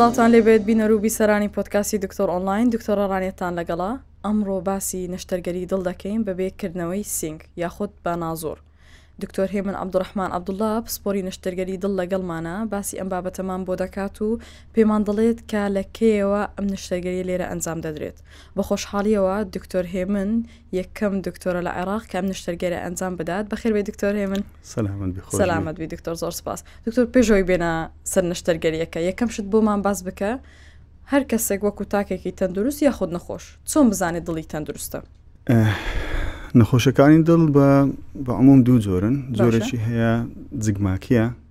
سلاوتان لێبێت بینەر و بیسەرانی پۆتکاسی دکتۆر ئۆنلاین دکتۆرە ڕانێتان لەگەڵا ئەمڕۆ باسی نەشتەرگەری دڵ دەکەین بە بێکردنەوەی سنگ یاخود بە نازۆر دکتۆر هێمن عبدڕحمان عبدوڵا پسپۆری نەشتەرگەری دڵ لەگەڵمانە باسی ئەم بابەتەمان بۆ دەکات و پێمان دەڵێت کە لە کێەوە ئەم نشتەرگەری لێرە ئەنجام دەدرێت بە خۆشحاڵیەوە دکتۆر هێمن یەکەم دکتۆرە لە عێراق کە ئەم نشتەرگەرە ئەنجام بدات بەخێربێ دکتۆر هێمن سەلامت بی دکتۆر زۆر سپاس دکتۆر پێشەوەی بێنە سەر نشتەرگەریەکە یەکەم شت بۆمان باس بکە هەر کەسێک وەکو تاکێکی تەندروست یا خود نەخۆش چۆن بزانێت دڵی تەندروستە نەخۆشەکانی دڵ بە بە عموم دوو جۆرن جۆرەی هەیە جگماکیە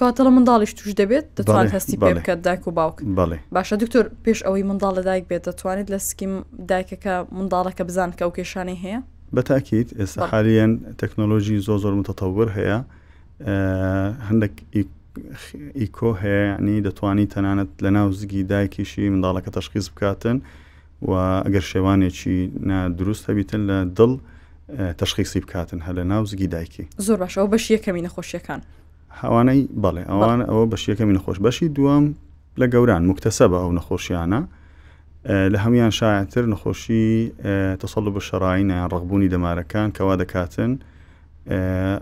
کاتەڵە منداڵیش توش دەبێت دەتوان هەستی پێ بکات داک و باوک بڵێ باشە دکتۆر پێش ئەوەی منداڵ لە دایک بێت دەتوانێت لە سکیم دایکەکە منداڵەکە بزان کە ئەو کێشانەی هەیە بە تاکیت ئێستا حالیان تەکنۆلۆژی زۆ زۆر متەتەور هەیە هەندێک ئیکۆ هەیەنی دەتوانانی تەنانەت لە ناو زگی دایکیشی منداڵەکە تەشخیز بکاتن و ئەگەر شێوانێکی نادروست هەبیتن لە دڵ تشخیصی بکاتن هە لە ناو زگی دایکی زۆر باشەوە بەش یەکەمی نەخۆشیەکان هەوانەی بەڵێ ئەوان ئەوە بەش یەکەمی نەخۆش بەشی دووەم لە گەوران مکتەسە بە ئەو نەخۆشیانە لە هەموان شاعتر نەخۆشی تەسەڵ بە شەڕینە ڕغبوونی دەمارەکان کەوا دەکاتن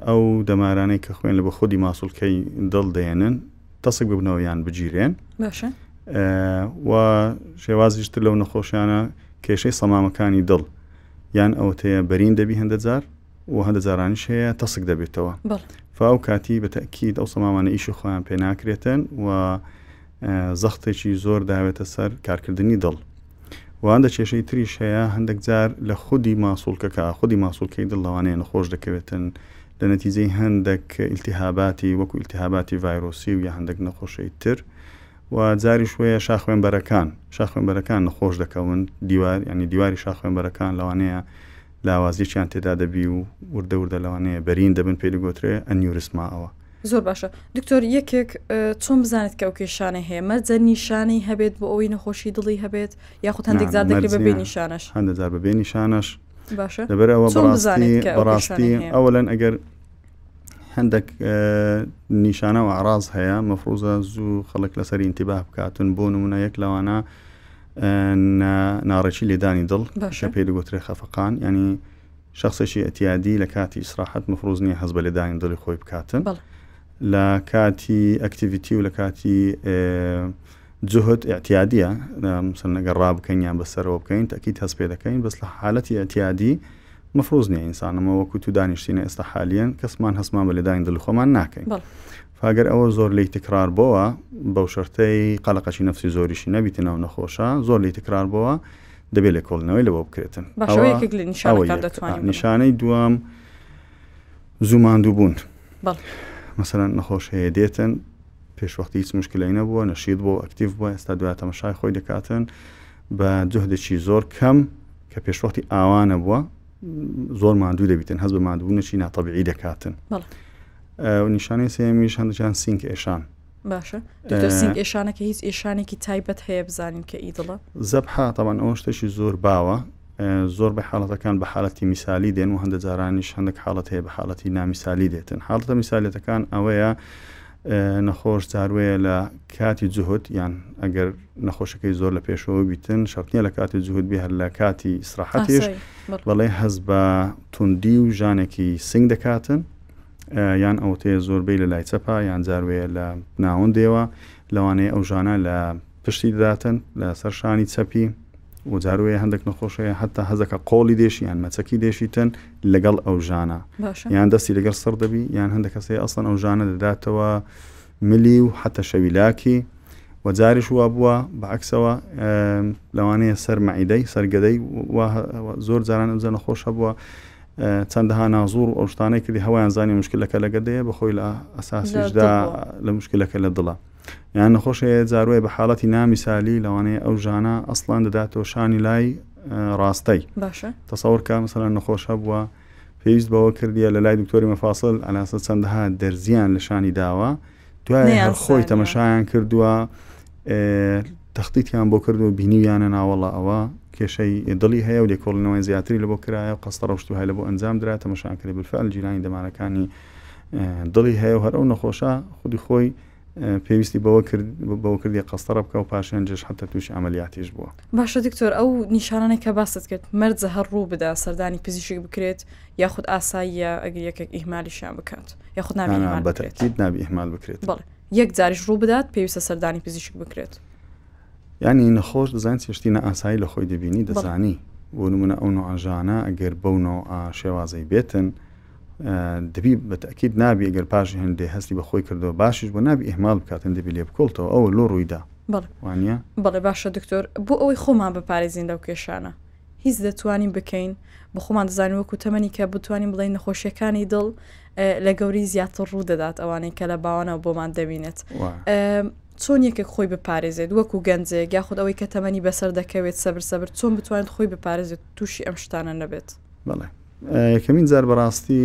ئەو دەمارانەی کە خوێن لە بە خودی ماسوولکەی دڵ دێنن تەسک ببنەوە یان بگیرێن و شێوازیشتر لەو نەخۆشیانە کێشەی سەمامەکانی دڵ یان ئەوتەیە بەرین دەبی هەندە جار و هەندە جارانیش هەیە تەسک دەبێتەوە فاو کاتی بە تەکیید ئەو سەمامانە ئیشی خۆیان پێ ناکرێتن و زەختێکی زۆر داوێتە سەر کارکردنی دڵ و هەندە کێشەی تریش هەیە هەندێک جار لە خودی ماسوولکەکە خودی ماسوولکەی دڵ لەوانەیە نەخۆش دەکەوێتن لە نەتیجەی هەندێک ئیلتیهاباتی وەکو ئیلتیهاباتی ڤایرۆسی و یا هەندێک نەخۆشی تر و جاریش وەیە شاخوێنبەرەکان شاخوێنبەرەکان نەخۆش دەکەون دیوار ینی دیواری شاخوێنبەرەکان لەوانەیە لاوازییان تێدا دەبی و وردە وردە لەوانەیە بەرین دەبن پێدەگوترێ ئەنیورسماوە زۆر باشە دکتۆر یەکێک چۆن بزانێت کە ئەو کێشانەی هەیە مەرجە نیشانەی هەبێت بۆ ئەوەی نەخۆشی دڵی هەبێت یاخود هەندێک جار دەکرێت بە بێ نیشانەش هەندێک جار بە بێ نیشانەش باشە لەبەر ئەوە چۆن بەڕاستی بزانێت کە ئەو بەڕاستی کێشانەی هەیە ئەوەلەن ئەگەر هەندێک نیشانە و عراز هەیە مەفروزە زوو خەڵک لەسەر ئینتیباه بکاتون بۆ نمونە یەک لەوانە ناڕێکی لێدانی دڵ باشە. شە پێ دەگوترێ خەفقان ینی شەخسێکی ئێتیادی لە کاتی ئیسراحەت مەفروز نییە هەست بە لێدانی دڵی خۆی بکاتن بەڵێ لە کاتی ئەکتیڤیتی و لە کاتی جهد اعتیادیە سنەگە ڕابکەین یان بەسەرەوە بکەین تاکیت هەست پێ دەکەین بەس لە حالەتی اعتیادی مفروز نیە ئینسانەمە وەکو تو دانیشتینە ئێستا حالیان کەسمان هەستمان بە لەداین دل خۆمان ناکەین فاگەر ئەوە زۆر لێی تکرار بۆوە بەو شەرتەی قەلەقەکی نەفسی زۆریشی نەبیتە ناو نەخۆشە زۆر لێی تکرار بۆوە دەبێت لە کۆڵنەوەی لەوە بکرێتن نیشانەی دوام زووماندوو بوون مەسەرەن نەخۆش هەیە دێتن پێشوەختی هیچ مشکلی نەبووە نەشید بۆ ئەکتیف بووە ئێستا دوای تەمەشای خۆی دەکاتن بە جهدێکی زۆر کەم کە پێشوەختی ئاوانە بووە زۆر ماندوو دەبیتن هەز بە مادبوونەچی ناتەبیعی دەکاتن. نیشانەی سێمیش هەندێکیان سینگ ئێشان باشە دکتۆر سینگ ئێشانەکە هیچ ئێشانێکی تایبەت هەیە بزانین کە ئیدڵە زەبحا تاوان ئەو شتێکی زۆر باوە زۆر بە حاڵەتەکان بە حالەتی میسالی دێن و هەندە جارانیش هەندێک حاڵەت هەیە بە حاڵەتی نامیسالی دێتن حاڵتە میسالەتەکان ئەوەیە نەخۆش جاروەیە لە کاتی جهود یان ئەگەر نەخۆشەکەی زۆر لە پێشەوە بیتن شەرتنیە لە کاتی جهود بێ هەر لە کاتی سراحەتیش بەڵێ هەز بە توندی و ژانێکی سنگ دەکاتن یان ئەوتەیە زۆربەی لە لای چەپە یان جاروەیە لە ناوەندێوە لەوانەیە ئەو ژانە لە پشتی دەداتن لە سەر شانی چەپی و جاروەیە هەندێک نەخۆشەیە هەتا هەزەکە قۆڵی دێشی یان مەچەکی دێشیتن لەگەڵ ئەو ژانە یان دەستی لەگەڵ سڕ دەبی یان هەندێک کەسەیە ئەسڵەن ئەو ژانە دەداتەوە ملی و حەتە شەوی لاکی و جاریش وا بووە بە عکسەوە لەوانەیە سەر مەعیدەی سەرگەدەی زۆر جاران ئەوجە نەخۆش هەبووە چەندەها نازور و ئەوشتانەی کردی هەوایان زانانی مشکلەکە لە گەدەیە بەخۆی لە ئەساسیشدا لە مشکلەکە لە دڵە یان نەخۆشەیە زاروێ بە حاڵەتی نامی سالی لەوانەیە ئەو ژانە ئەسڵان دەداتەوە شانی لای ڕاستەی تەسەور کە مثللا نەخۆش هەبووە پێویست بەوە کردیە لە لای دکتۆری مەفاسل ئەناسە چەندەها دەرزیان لە شانی داوە دوای هەر خۆی تەمەشایان کردووە تەختیتیان بۆ کرد و بینیویانە ناوەڵە ئەوە کێشەی دڵی هەیە و لێکۆڵنەوەی زیاتری لە بۆ کرایە و قەستە ڕشت و هەیە لە بۆ ئەنجام درا تەمەشان کرد بفعل جیرانی دەمانەکانی دڵی هەیە و هەر ئەو نەخۆشە خودی خۆی پێویستی بەوە کرد بەوە کردی قەستەڕە بکە و پاشیان جێش حتا تووشی ئەعملیاتیش بووە باشە دکتۆر ئەو نیشانانێک کە باست کرد مەرجە هەر ڕوو بدا سەردانی پزیشک بکرێت یاخود ئاساییە ئەگە یەکێک ئیهمالیشیان بکات یاخود نابێت بەتەکیت نابی ئیهمال بکرێت بڵێ یەک جاریش ڕوو بدات پێویستە سەردانی پزیشک بکرێت ینی نەخۆش دەزانین چشتی نە ئاسایی لە خۆی دەبینی دەزانی بۆ نمونە ئەو نوعژانە ئەگەر بەونەوە شێوازەی بێتن دەبی بە تەئکید نابی گەر پاش هێندێ هەستی بە خۆی کردەوە باشیش بۆ نابی ئیهمال بکات هێندێ بی لێ بکۆڵتەوە ئەوە لۆ ڕوویدا بەڵێ وانیە؟ بەڵێ باشە دکتۆر بۆ ئەوەی خۆمان بپارێزین لەو کێشانە هیچ دەتوانین بکەین؟ بە خۆمان دەزانین وەکو تەمەنی کە بتوانین بڵێین نەخۆشیەکانی دڵ لە گەورەی زیاتر ڕوو دەدات ئەوانەی کە لە باوانەوە بۆمان دەبینێت چۆن یەکێک خۆی بپارێزێت وەکو گەنجێک یاخود ئەوەی کە تەمەنی بەسەر دەکەوێت سەبر سەبر چۆن بتوانێت خۆی بپارێزێت تووشی ئەم شتانە نەبێت بەڵێ یەکەمین جار بەڕاستی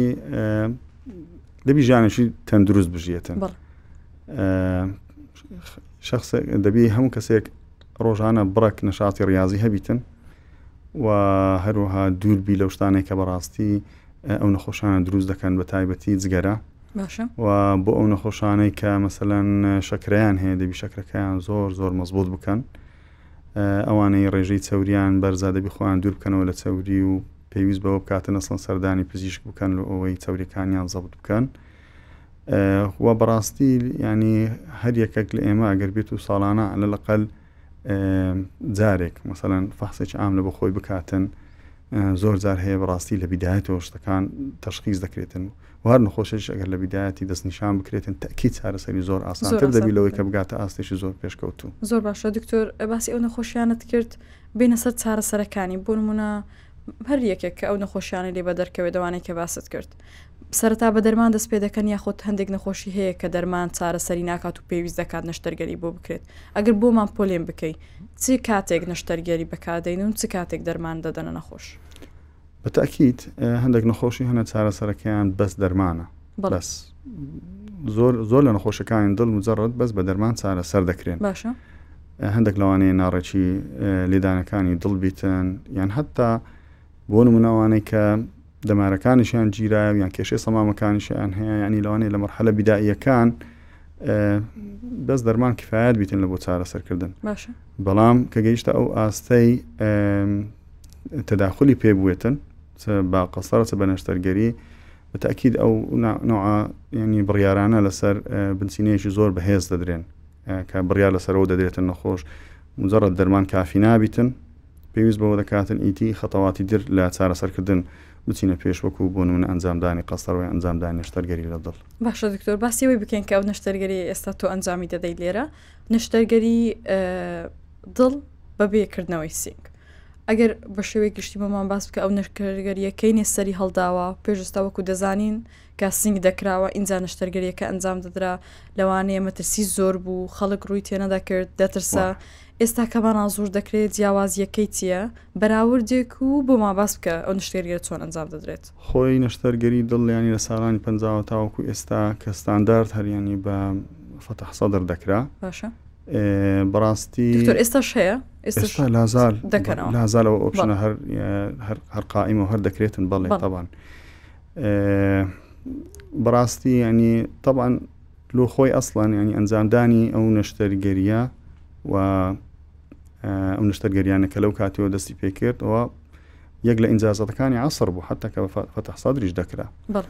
دەبی ژانێکی تەندروست بژیێتن شخص دەبی هەموو کەسێک ڕۆژانە بڕک نەشاتی ڕاضی هەبیتن و هەروەها دووربی لەو شتانێک کە بەڕاستی ئەو نەخۆشانە دروست دەکەن بە تایبەتی جگەرە و بۆ ئەو نەخۆشانەی کە مەسەەن شەکریان هەیە دەبی شەکرەکەیان زۆر زۆر مەزبوط بکەن ئەوانەی ڕێژەی چوریان بەرزا دەبی خۆیان دوور بکەنەوە لە چوری و پێویست بەوە بکاتن ئەسڵەن سەردانی پزیشک بکەن لۆ ئەوەی چەوریەکانیان زەوت بکەن و بەڕاستی ینی هەر یەکێک لە ئێمە ئەگەر بێت و ساڵانە لە لەقل جارێک مەسەەن فەحسێکی ئام لە بۆ خۆی بکاتن زۆر جار هەیە بەڕاستی لە بیدایەتەوە شتەکان تشخیز دەکرێتن و هەر نخۆشش ئەگەر لە بیدایەتی دەستنیشان بکرێتن تاکی چارەسەری زۆر ئاسانتر دەبی لەوەی کە بگاتە ئاستێکی زۆر پێشکەوتو زۆر باشە دکتۆر باسی ئەو نەخۆشیانت کرد بێنە سەر چارەسەرەکانی بۆ نمونە هەر یەکێک کە ئەو نەخۆشیانە لێ بە دەرکەوێت دەوانەی کە باست کرد سەرتا بە دەرمان دەست پێ دەکەن یاخود هەندێک نەخۆشی هەیە کە دەرمان چارەسەری ناکات و پێویست دەکات نەشتەرگەری بۆ بکرێت ئەگەر بۆمان پۆلێن بکەیت چی کاتێک نەشتەرگەری بەکاردەین و چ کاتێک دەرمان دەدەنە نەخۆش بە تاکید هەندێک نەخۆشی هەنە چارەسەرەکەیان بەس دەرمانە بەس زۆر زۆر لە نەخۆشەکانی دڵ مجرڕت بەس بە دەرمان چارە سەر دەکرێن باشە هەندێک لەوانەیە ناڕێکی لێدانەکانی دڵ بیتن یان حتا بۆ نموناوانەی کە دەمارەکانیشیان گیرایە یان کێشەی سەمامەکانیشیان هەیە ینی لەوانەیە لە مەرحەلە بیداییەکان بەس دەرمان کفاەت بیتن لە بۆ چارەسەرکردن بەڵام کە گەیشتە ئەو ئاستەی تەداخلی پێ بوێتن چ با قەسەرە چ بە نەشتەرگەری بەتاکیید ئەو نوعا ینی بڕیارانە لەسەر بنچینەیەکی زۆر بەهێز دەدرێن کە بڕیار لەسەرەوە دەدرێتن نەخۆش مجرد دەرمان کافی نابیتن پێویست بەوە دەکاتن ئیتی خەتەواتی در لە چارەسەرکردن بچینە پێش وەکو بۆ نمونە ئەنجامدانی قەسەرەوەی ئەنجامدانی نەشتەرگەری لە دڵ باشە دکتۆر باسیەوەی بکەین کە ئەو نەشتەرگەری ئێستا تۆ ئەنجامی دەدەی لێرە نەشتەرگەری دڵ بە بێکردنەوەی سینگ ئەگەر بە شێوەی گشتی بۆمان باس بکە ئەو نەشکەرگەریەکەینێ سەری هەڵداوە پێشستا وەکو دەزانین کە سینگ دەکراوە ئینجا نەشتەرگەریەکە ئەنجام دەدرا لەوانەیە مەترسی زۆر بوو خەڵک ڕووی تێنەدەکرد دەترسا ئێستا کە بەنا زۆر دەکرێت جیاوازیەکەی چییە بەراوردێک و بۆما باس بکە ئەو نشتێرگەر چۆن ئەنجام دەدرێت خۆی نەشتەرگەری دڵیانی لە ساڵانی پنجاوە تاوەکو ئێستا کە ستاندارد هەریانی بە فەتح سەدر دەکرا باشە بەڕاستی دکتۆر ئێستاش هەیە ئێستاش ئێستا لازال دەکەنەوە لازالەوە ئۆپشنە بەڵێ. هەر هەر هەر قائیمە و هەر دەکرێتن بەڵێ بەڵێ. تەبان بەڕاستی ینی تەبان لۆ خۆی ئەسڵان ینی ئەنجامدانی ئەو نەشتەرگەریە و ئەو نشتەرگەریانە کە لەو کاتەوە دەستی پێکردەوە یەک لە ئینجازاتەکانی عسر بوو حتا کە بە فەتح سەدریش دەکرا بەڵێ.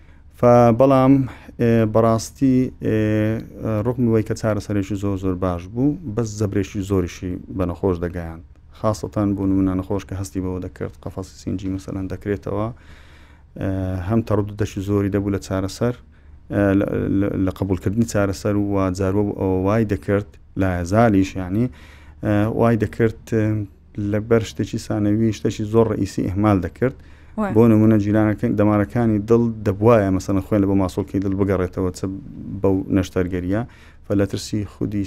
بەڵام بەڕاستی ڕوکن وەی کە چارەسەرێکی زۆر زۆر باش بوو بەس زەبرێکی زۆریشی بە نەخۆش دەگەیاند خاستان بۆ نمونە نەخۆش کە هەستی بەوە دەکرد قەفەسی سینجی مەسەلەن دەکرێتەوە هەم تەڕد دەشی زۆری دەبوو لە چارەسەر لە قبولکردنی چارەسەر و جاروە وای دەکرد لە زالیش ینی وای دەکرد لەبەر شتێکی سانەوی شتێکی زۆر ڕئیسی ئهمال دەکرد بۆ نمونە جیرانەکە دەمارەکانی دڵ دەبواە مەسەن خوێن لە بۆ ماسۆڵکی دڵ بگەڕێتەوە چ بەو نەشتەرگەریە فلە ترسی خودی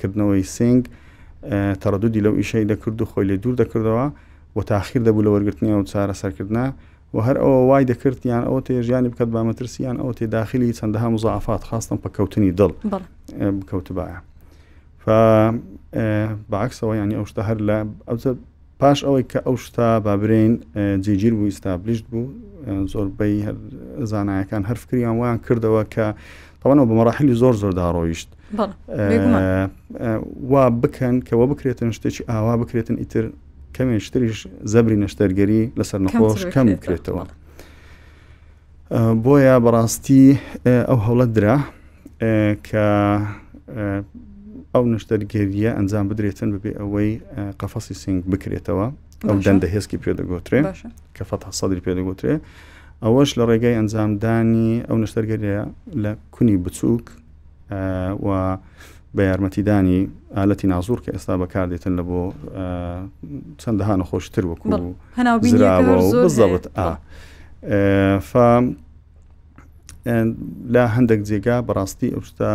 کردنەوەی سنگ تەڕدودی لەو ئیشەی دەکرد و خۆی لێ دوور دەکردەوە و تاخیر دەبوو لە وەرگرتنی ئەو چارە سەرکردە و هەر ئەوە وای دەکردیان ئەو تێژیانی بکات بە مەترسیان ئەو تێداخلی چەندەها مزعفات خاستم پکەوتنی دڵ بکەوتبایە فا بەعکسەوە یعنی ئەو شتە هەر لە ئەوجە پاش ئەوەی کە ئەو شتا بابرێن جێگیر بوو ئیستابلیشت بوو زۆربەی زانایەکان هەر فکریان وان کردەوە کە تەوانەوە بە مەراحلی زۆر زۆر داڕۆیشت وا بکەن کەەوە بکرێتن شتێکی ئاوا بکرێتن ئیتر کەمێشتریش زەبری نەشتەرگەری لەسەر نەخۆش کەم بکرێتەوە. بۆیە بەڕاستی ئەو هەوڵە درا کە ئەو نشتەرگەریە ئەنجام بدرێتن ببێ ئەوەی قەفەسی سنگ بکرێتەوە ئەو دەندە هێزکی پێ دەگوترێ کە فەت سەدری پێ دەگوترێ ئەوەش لە ڕێگای ئەنجامدانی ئەو نشتەرگەریە لە کونی بچووک و بە یارمەتیدانی ئالەتی نازوڕ کە ئێستا بەکار دێتن لە بۆ چەندەها نەخۆش تر وەکو لە هەندێک جێگا بەڕاستی ئەوشتا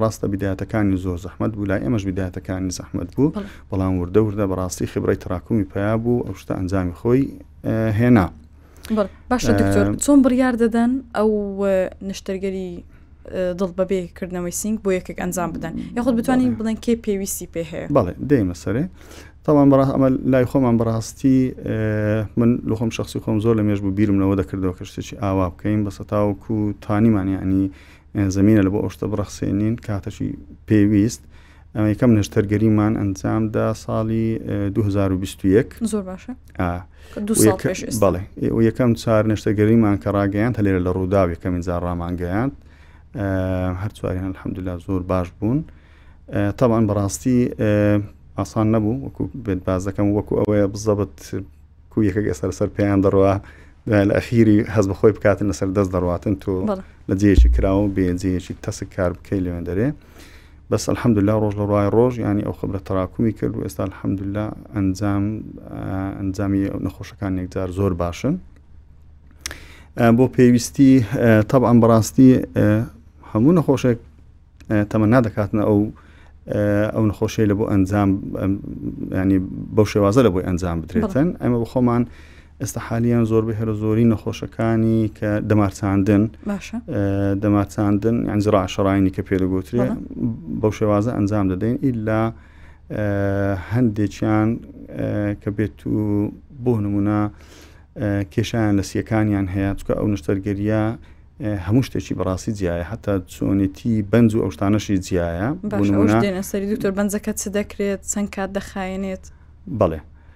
ڕاستە بداتەکانی زۆر زەحمت بوو لا ئێمەش بداتەکانی زەحمت بوو بەڵام وردە وردە بەڕاستی خبرەی تراکمی پیا بوو ئەو شتا ئەنجامی خۆی هێنا باشە دکتۆر چۆن بڕیار دەدەن ئەو نشتەرگەری دڵ بەبێ کردنەوەی سینگ بۆ یەکێک ئەنجام بدەن یاخود بتوانین بڵێن کێ پێویستی پێ هەیە بەڵێ دێمە سەرێ تاوان بەڕ ئەمە لای خۆمان بەڕاستی من لە خۆم شخصی خۆم زۆر لە مێش بوو بیرمەوە دەکردەوە کە شتێکی ئاوا بکەین بەسە تاوکو تانیمان ینی زمینە لە بۆ ئەوشتە بڕەخسێنین کاتەشی پێویست ئەمە یەکەم نشتەرگەریمان ئەنجامدا ساڵی 2021 زۆر باشە بەڵێ و یەکەم چار نشتەگەریمان کە ڕاگەیان هەلێرە لە ڕووداو یەکەمین جار ڕامانگەیاند هەرچواریان الحمدلا زۆر باش بوون تاوان بەڕاستی ئاسان نەبوو وەکو بێت بازەکەم وەکو ئەوەیە بزەبت کو یەکەک ئێسەر سەر پێیان دەڕوا لە ئەخیری هەز بەخۆی بکاتن لەسەر دەست دەڕاتن تۆ لە جێیەکی کراوە بێ جێیەکی تەسک کار بکەی لەوێن دەرێ بەس الحمدللە ڕۆژ لە ڕای ڕۆژ ینی ئەو خبرە تراکمی کرد و ئێستا الحمدللە ئەنجام ئەنجامی نەخۆشەکان یەکجار زۆر باشن بۆ پێویستی تەب ئەم بەڕاستی هەموو نەخۆشێک تەمە نادەکاتنە ئەو ئەو نەخۆشی لە بۆ ئەنجام ینی بەو شێوازە لە بۆی ئەنجام بدرێتن ئەمە بە خۆمان ئێستا حالیان زۆربەی هەرە زۆری نەخۆشەکانی کە دەمارچاندن دەمارچاندن ئەنجرا شڕینی کە پێدەگوترێ بەو شێوازە ئەنجام دەدەین ئیلا هەندێکیان کە بێت و بۆ نمونە کێشیان لە سیەکانیان هەیە چکە ئەو نشتەرگەریە هەموو شتێکی بەڕاستی جیایە هەتا چۆنێتی بەنج و ئەو شتانەشی جیایە سەری دکتۆر بەنجەکە چ دەکرێت چەند کات دەخایێنێت بەڵێ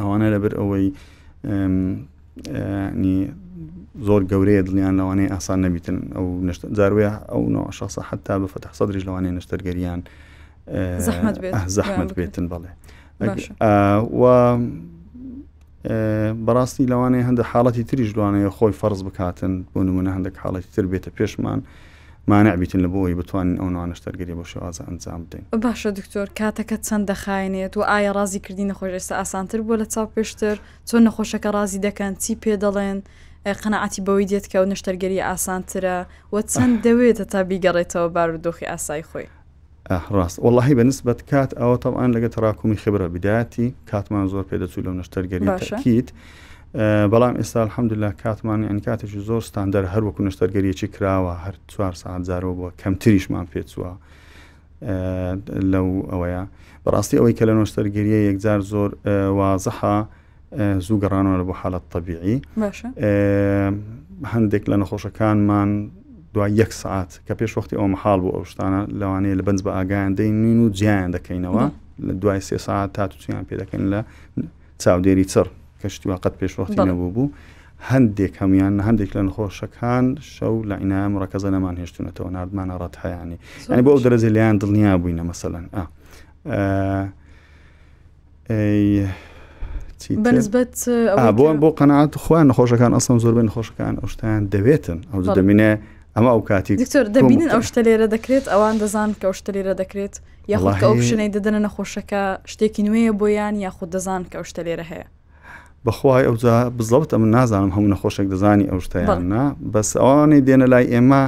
ئەوانە لەبەر ئەوەی زۆر گەورەیە دڵیان لەوانەیە ئاسان نەبیتن ئەو جاروێ ئەو شخصە حتا بە فتح سەدرش لەوانەیە نشتەرگەریان زەحمت بێتن بڵێ و بەڕاستی لەوانەیە هەندە حاڵەتی تریش لەوانەیە خۆی فەرز بکاتن بۆ نمونە هەندێک حاڵەتی تر بێتە پێشمان مانع بیتن لە بۆ ئەوەی بتوانین ئەو نانەشتەرگەریە بەو شێوازە ئەنجام بدەین. باشە دکتۆر کاتەکە چەند دەخاینێت وە ئایا ڕازی کردی نەخۆش ئێستا ئاسانتر بووە لە چاو پێشتر چۆن نەخۆشەکە ڕازی دەکەن چی پێ دەڵێن قەنەعەتی بەوەی دێت کە و نەشتەرگەری ئاسانترە وە چەند دەوێتە تا بیگەڕێتەوە بارودۆخی ئاسای خۆی. ئاه ڕاست وەڵاهی بە نسبەت کات ئەوە تەبعەن لەگە تەڕاکومی خبرە بدایەتی کاتمان زۆر پێ دەچوو لەو نەشتەر گەری باشە تەکیت بەڵام ئێستا الحمدللە کاتمان یعنی کاتێکی زۆر ستاندەر هەر وەکو نەشتەر گەریەکی کراوە هەر چوار ساعت جارەوە بووە کەمتریشمان پێ چووە لەو ئەوەیە بەڕاستی ئەوەی کە لە نۆشتەر گەریە یەکجار زۆر وازەحە زوو گەڕانەوە بۆ حالەت تەبیعی باشە هەندێک لە نەخۆشەکانمان دوای یەک سعات کە پێش وەختی ئەو محاڵ بۆ ئەو شتانە لەوانەیە لە بنج بە ئاگایان دەینین و جیان دەکەینەوە لە دوای سێ ساعت تا تووسیان پێ دەکەین لە چاودێری چڕ کە شتی واقعت پێش وەختی نەبوو بوو هەندێک هەموان هەندێک لە نخۆشەکان شەو لە عینایان ڕەکەزە نەمان هێشتونەتەوە نردمانە ڕەت هەیەیانی یعنی بۆ ئەو دەرەجە لیان دڵنیا بووینە مەسەەن ئا بەنسبەت بۆم بۆ قەنات خوان نەخۆشەکان ئەسم زۆر بێن خۆشەکان ئەوشتیان دەوێتن ئەو دەمینە ئەمە ئەو کاتی دکتۆر دەبینن ئەو شتە لێرە دەکرێت ئەوان دەزان کە ئەو شتە لێرە دەکرێت یاخۆکە ئەو شنەی دەدەنە نەخۆشەکە شتێکی نوێیە بۆیان یاخود دەزان کە ئەو شتە لێرە هەیە بەخوای ئەوجا بزەوتە من نازانم هەموو نەخۆشێک دەزانی ئەو شتەیان نا بەس ئەوانەی دێنە لای ئێمە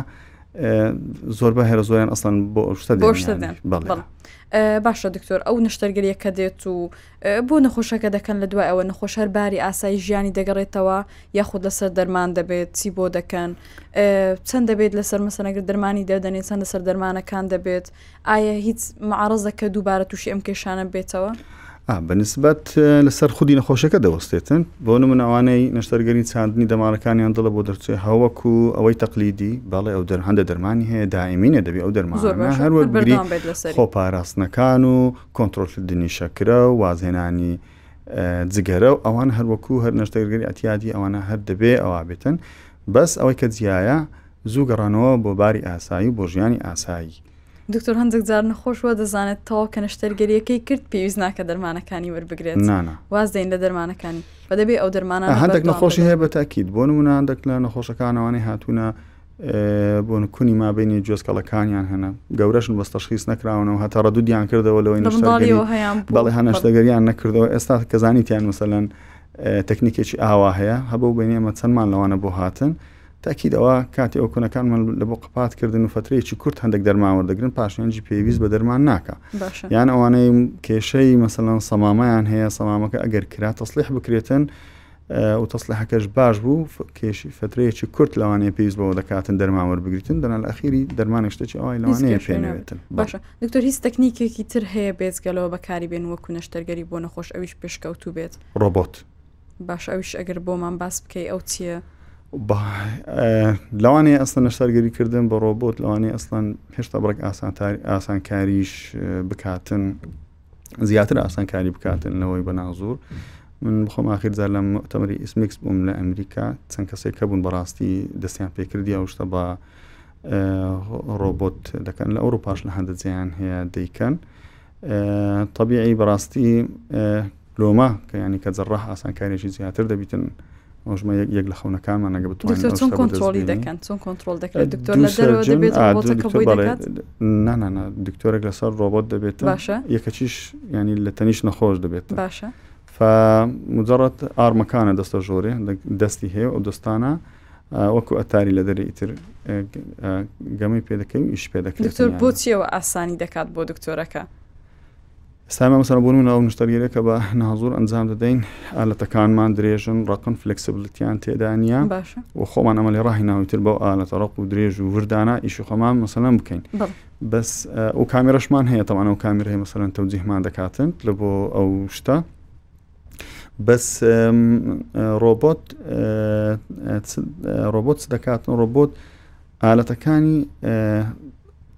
زۆر بە هێرە زۆریان ئەسان بۆ ئەو شتە باشە دکتۆر ئەو نشتەرگەریە کە دێت و بۆ نەخۆشەکە دەکەن لە دوای ئەوە نەخۆش هەر باری ئاسایی ژیانی دەگەڕێتەوە یاخود لەسەر دەرمان دەبێت چی بۆ دەکەن چەند دەبێت لەسەر مەسەنەگر دەرمانی دەدەنێت چەند لەسەر دەرمانەکان دەبێت ئایە هیچ معارەزە کە دووبارە تووشی ئەم کێشانە بێتەوە؟ بەنسبەت لەسەر خودی نەخۆشەکە دەوەستێتن بۆ من ئەوانەی نەشتەرگەری چاندنی دەمارەکانیان دڵە بۆ دەرچێ هەوەک و ئەوەی تەقلیدی بەڵێ ئەو دەر هەندە دەرمانی هەیە دائمینە دەبێت ئەو دەرمان هەروەگری خۆ پاراستنەکان و کۆنتترۆلدنی شەکرە و وازهێنانی جگەرە و ئەوان هەروەکو هەر نەشتەرگەری ئەتیادی ئەوانە هەر دەبێ ئەوە بێتن بەس ئەوەی کە جیایە زوو گەڕانەوە بۆ باری ئاسایی و بۆ ژیانی ئاسایی. دکتۆر هەندێک جار نەخۆش وا دەزانێت تەواو کە نەشتەرگەریەکەی کرد پێویست ناکە دەرمانەکانی وەربگرێت نا نا واز دەین لە دەرمانەکانی و دەبێ ئەو دەرمانانە بەردەوام بن. هەندێک نەخۆشی هەیە بە تاکید بۆ نموونە هەندێک لە نەخۆشەکان ئەوانەی هاتوونە بۆ نکونی مابینی جۆستکەڵەکانیان هەنە گەورەشن بەس تەشخیص نەکراونەوە هەتا ڕدودیان کردەوە لەوەی نەشتەرگەری بەڵێ هە نەشتەگەریان نەکردەوە ئێستا کەزانیتیان مثلەن تەکنیکێکی ئاوا هەیە هەبوو بینێمە چەندمان لەوانە بۆ هاتن تاکید ئەوە کاتی ئەو کونەکانمان لە بۆ قپات کردن و فترەیەکی کورت هەندێک دەرمان وەردەگرن پاشێنجی پێویست بە دەرمان ناکە یان ئەوانەی کێشەی مەسەلەن سەمامەیان هەیە سەمامەکە ئەگەر کرا تەسلیح بکرێتن و تەسلحەکەش باش بوو کێشی فترەیەکی کورت لەوانەیە پێویست بەوە دەکاتن دەرمان وەربگرتن دەنا لە ئەخیری دەرمانێشتێکی ئەوای لەوانەیە پێنێتن باشە دکتۆر هیچ تەکنیکێکی تر هەیە بێزگەلەوە بەکاری بێن وەکو نەشتەرگەری بۆ نەخۆش ئەویش پێشکەوتوو بێت ڕۆبۆت باش ئەوش ئەگەر بۆمان باس بکەی ئەو چییە؟ لەوانەیە ئەستا نەشتارگەری کردن بە ڕۆبۆت لەوانەیە ئەستان هێشتا بڕێک ئاسانکاریش بکاتن زیاتر ئاسانکاری بکاتن لەوەی بە نازور من بخۆم آخر زار لە تەمەری ئیسمکس بووم لە ئەمریکا چەند کەسێک کە بوون بەڕاستی دەستیان پێکردی ئەو شتە بە ڕۆبۆت دەکەن لە ئەوروپاش لە هەندە جیان هەیە دەیکەن طبیعی بەڕاستی لۆمە کە یانی کە جەڕاح ئاسانکاریەکی زیاتر دەبیتن ئەوژمە یەک یەک لە خەونەکانمان نەگە بتوانین چۆن کۆنتترۆلی دەکەن چۆن کۆنتترۆل دەکەن دکتۆر لە دەرەوە دەبێت نانانا دکتۆرێک لەسەر ڕۆبۆت دەبێت باشە یەکەچیش ینی لە تەنیش نەخۆش دەبێت باشە فمجرڕەت ئارمەکانە دەستە ژۆرێ دەستی هەیە و دەستانە وەکو ئەتاری لە دەری ئیتر گەمەی پێ دەکەین ئیش پێ دەکرێت دکتۆر بۆچیەوە ئاسانی دەکات بۆ دکتۆرەکە سلایم مامۆستا بۆ نمونە ئەو نوشتەرگەرە کە بە نازور ئەنجام دەدەین ئالەتەکانمان درێژن ڕقن فلکسبلتیان تێدا نییە و خۆمان ئەمە لێ ڕاهی ناویتر بەو ئالەتە ڕق و درێژ و وردانە ئیشی خۆمان مەسەلەن بکەین بەس ئەو کامێرەشمان هەیە تەوانە و کامێرەی مەسەلەن تەوجیهمان دەکاتن لە بۆ ئەو شتە بەس ڕۆبۆت ڕۆبۆت دەکاتن ڕۆبۆت ئالەتەکانی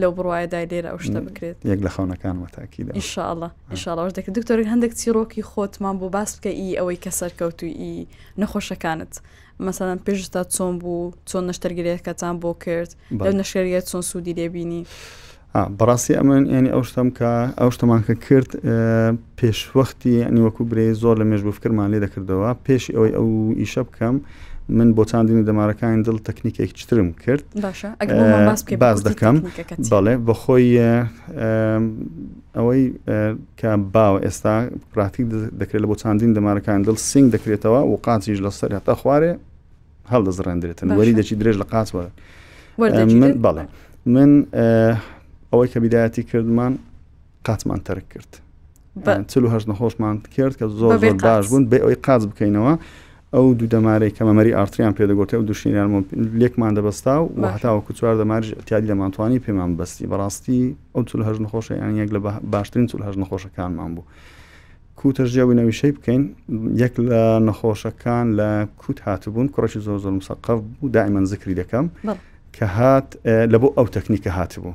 لەو بڕوایەدای لێرە ئەو شتە بکرێت یەک لە خەونەکانمە تاکیدا ئیشاءڵە ئیشاڵەوەش دەکرد دکتۆر هەندێک چیرۆکی خۆتمان بۆ باس بکە ئی ئەوەی کە سەرکەوتوی ئی نەخۆشەکانت مەسەدان پێشتا چۆن بوو چۆن نەشتەرگرێکەتان بۆ کرد لەو نەشێریە چۆن سوودی لێبینی بەڕاستی ئەمن ینی ئەو شتم کە ئەو شتەمان کە کرد پێشوەختی یەعنی وەکو برێی زۆر لە مێژبوو فکرمان لێ دەکردەوە پێشی ئەوەی ئەو ئیشە بکەم من بۆ چاندنی دەمارەکانی دڵ تەکنیکێک چترم کرد باز دەکەم بەڵێ بەخۆی ئەوەی کە باوە ئێستا پراتیک دەکرێت لە بۆ چاندین دەمارەکان دڵ سنگ دەکرێتەوە و قاچیش لە سەر هەتا خوارێ هەڵدەزڕێندرێتن وەری دەچی درێژ لە قاچوە من بەڵێ من ئەوەی کە بیداەتی کردمان قاتمان تەرک کرد چل هەش نەخۆشمان کرد کە زۆر زۆر باش بوون بێ ئەوی قاز بکەینەوە ئەو دوو دەمارەی کە مەمەری ئارتریان پێدەگوتێ و دوشینیان لێکمان دەبستا و هەتاوەکو چوار دەمارش ئەتیادی دەمانتوانی پێمان بەستی بەڕاستی ئەو چل هەژ نەخۆشە یان یەک لە باشترین چل هەژ نەخۆشەکانمان بوو. کوتەش جیاوی نەویشەی بکەین یەک لە نەخۆشەکان لە کووت هاتبوون کوڕێکی زۆر زۆر مسەقف بوو دائیمەن زکری دەکەم کە هات لە بۆ ئەو تەکنیکە هاتبوو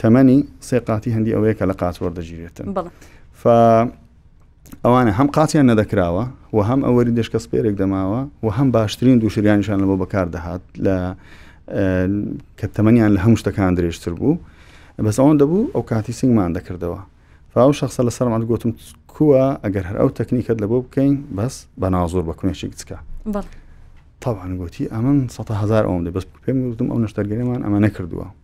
تەمەنی سێ قاتی هەندی ئەوەیە کە لە قاچ وەردەگیرێتن ف ئەوانە هەم قاچیان نەدەکراوە و هەم ئەوەری دەشکە سپێرێک دەماوە و هەم باشترین دووشریانیشان لە بۆ بەکار دەهات لە کە تەمەنیان لە هەموو شتەکان درێژتر بوو بەس ئەوان دەبوو ئەو کاتی سنگمان دەکردەوە فاو شخصە لە سەرمان گوتم کووە ئەگەر هەر ئەو تەکنیکت لە بۆ بکەین بەس بە نازۆر بە کونێکی بچکە طبعا گوتی ئەمن سە هزار ئەوم دە بەس پێم گوتم ئەو نشتەرگەریمان ئەمە نەکردووە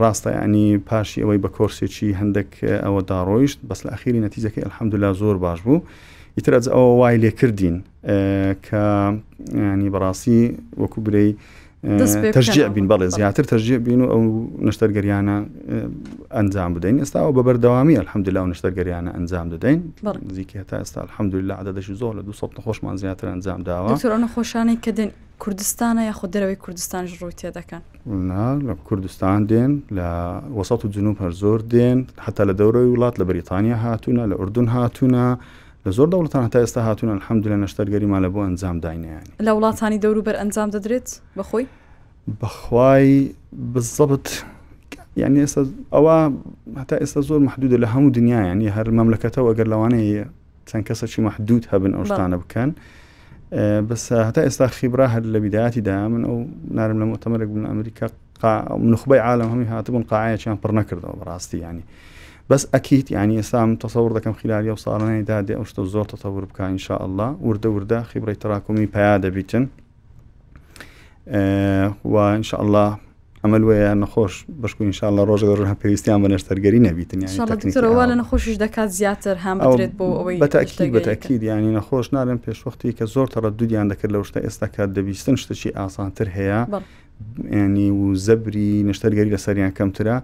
ڕاستە یەعنی پاشی ئەوەی بە کۆرسێکی هەندەک ئەوە داڕۆیشت بەس لە ئەخیری نەتیجەکەی الحمدللە زۆر باش بوو ئیتر ئەز ئەوە وای لێ کردین کە ینی بەڕاستی وەکو برەی تەژجیع بین بەڵێ زیاتر تەژجیع بین و ئەو نشتەرگەریانە ئەنجام بدەین ئێستاەوە بە بەردەوامی الحمدلا و نشتەرگەریانە ئەنجام دەدەین زیکە تا ئێستا الحمدلا عدەدەشی زۆر لە 200 خۆشمان زیاتر ئەنجام داوە خۆشانەی کە دێن کوردستانە یاخود دەرەوەی کوردستانیش ڕووی تێدەکەن؟ نا لە کوردستان دێن لە وەسەت و جنوب هەر زۆر دێن حتا لە دەورەوەی وڵات لە بریتانیا هاتوونە لە ئوردون هاتوونە لە زۆر دەوڵەتان هەتا ئێستا هاتوونە الحمدللە نەشتەرگەریمان لە بۆ ئەنجام داینیان لە وڵاتانی دەورو بەر ئەنجام دەدرێت بەخۆی بەخوای بزەبت یعنی ئێستا ئەوە هەتا ئێستا زۆر محدودە لە هەموو دنیایانی هەر مەملەکەتەوە گەر لەوانەیە چەند کەسەکی مەحدود هەبن ئەو شتانە بکەن بەس هەتا ئێستا خیبرا هەر لە بیداتی دا من ئەو نارم لە مۆتەمەرێک بوون ئەمریکا نخبەی عالم هەمی هاتبوون قاعەیەکیان پڕ نەکردەوە بەڕاستی ینی بەس ئەکییت ینی ئێستام تەسەور دەکەم خلالی و ساڵانەی دادێ ئەو شتە زۆر تەتەور بکە انشاءله وردە وردە خیبڕی تراکمی پیا دەبیتن و ان شاء الله ئەمە وەیە نەخۆش بەشکو انشاءله ڕۆژ ڕۆژ پێویستیان بە نەشتەرگەری نەبیتن یانەوە لە نەخۆشیش دەکات زیاتر هەم بێت بۆ ئەوەی بەتاکی بەتاکیید ینی نەخۆش نارم پێشوەختی کە زۆر تەڕە دوودیان دەکرد لە شتە ئێستا کات دەبیستن شتەکی ئاسانتر هەیە ینی و زەبری نشتەرگەری لەسەریان کەمترە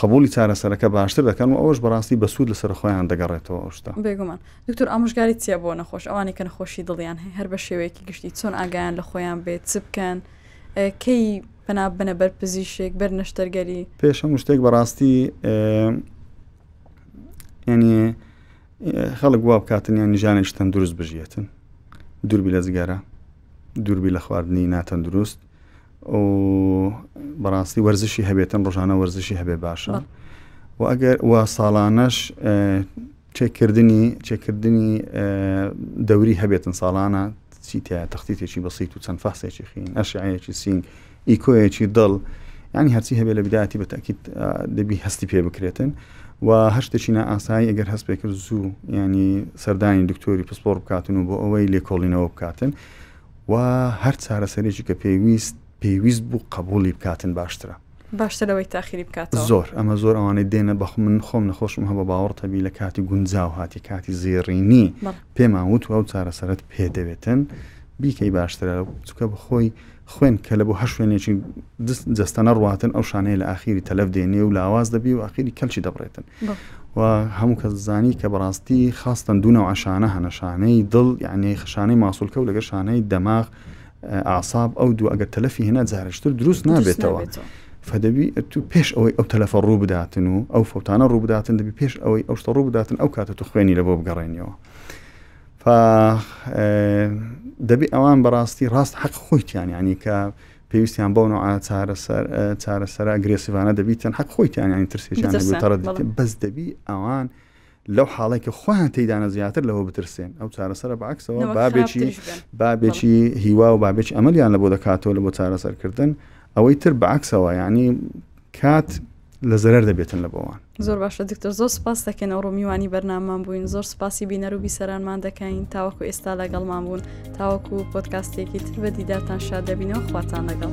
قبوڵی چارەسەرەکە باشتر دەکەن و ئەوەش بەڕاستی بەسوود لەسەر خۆیان دەگەڕێتەوە ئەو شتە. بێگومان. دکتۆر ئامۆژگاری چیە بۆ نەخۆش ئەوانەی کە نەخۆشی دڵیان هەیە هەر بە شێوەیەکی گشتی چۆن ئاگایان لە خۆیان بێت چ بکەن کەی پنا بنە بەر پزیشێک بەر نەشتەرگەری پێش هەموو شتێک بەڕاستی ینی خەڵک وا بکاتن یان نیژانێکشتن دروست بژیەتن دووربی لە جگەرە دووربی لە خواردنی ناتەندروست و بەڕاستی وەرزشی هەبێتن ڕژانە وەرزشی هەبێ باشە و ئەگەر و ساڵانەش چێکردنی چێکردنی دەوری هەبێتن ساڵانە چیتە تەختیتێکی بەسییت و چەند فاسێکی خین ئەشعەیەکی سینگ ئیکۆیەکی دڵ ینی هەرچی هەبێ لە بداتی بە تاکیت دەبی هەستی پێ بکرێتن و هەشتێکی نا ئاسایی ئەگەر هەست پێ کرد زوو ینی سەردانی دکتۆری پسپۆر بکاتن و بۆ ئەوەی لێکۆڵینەوە بکاتن و هەر چارەسەرێکی کە پێویست پێویست بوو قەبووڵی بکاتن باشترە. باشتر لەوەی تاخیری بکاتەوە. زۆر، ئەمە زۆر ئەوانەی دێنە بەخ من خۆم نەخۆشم هەبوو باوەڕت هەبی لە کاتی گونجاو هاتی کاتی زێڕینی بەڵێ. پێمان وت و ئەو چارەسەرەت پێ دەوێتن بیکەی باشترە چونکە بەخۆی خوێن کە لە بۆ هەر شوێنێکی جس جەستە نەڕواتن ئەو شانەیە لە ئاخیری تەلەف دێنێ و لاواز دەبی و ئاخیری کەلکی دەبڕێتن و هەموو کە زانی کە بەڕاستی خاستن دوو نەوە شانە هەنەشانەی دڵ یعنی خشانەی ماسولکە و لەگە شانەی دەماغ ئاساب ئەو دوو ئەگەر تەلەفی هێنا جارشتر دروست نابێتەوە. فدەبی تو پێش ئەوەی ئەو تەلەفە ڕوو بداتن و ئەو فەوتانە ڕوو بداتن دەبی پێش ئەوەی ئەو شتە ڕوو بداتن ئەو کاتە تو خوێنی لە بۆ بگەڕێنیەوە دەبی ئەوان بەڕاستی ڕاست حەق خۆیتیان ینی کە پێویستیان بەو نوعە چارەسەر چارەسەرە ئەگرێسیڤانە دەبی تەنحەق خۆی تیانیانی ترسێکیان هەبێت تەڕە دەکەن بەس دەبی ئەوان لەو حاڵێک کە خۆیان تێدانە زیاتر لەوە بترسێن ئەو چارەسەرە بەعکسەوە بابێکی بابێکی هیوا و بابێکی ئەمەلیان لە بۆ دەکاتەوە لە بۆ چارەسەرکردن ئەوەی تر بەعکسەوە یعنی کات لە زەرەر دەبێتن لە بۆوان. زۆر باشە دکتۆر زۆر سپاس دەکەین ئەو ڕۆمیوانی بەرنامان بووین زۆر سپاسی بینەر و بیسەرانمان دەکەین تاوەکو ئێستا لەگەڵمان بوون تاوەکو پۆتکاستێکی تر بە دیداتان شاد دەبینەوە خواتان لەگەڵ.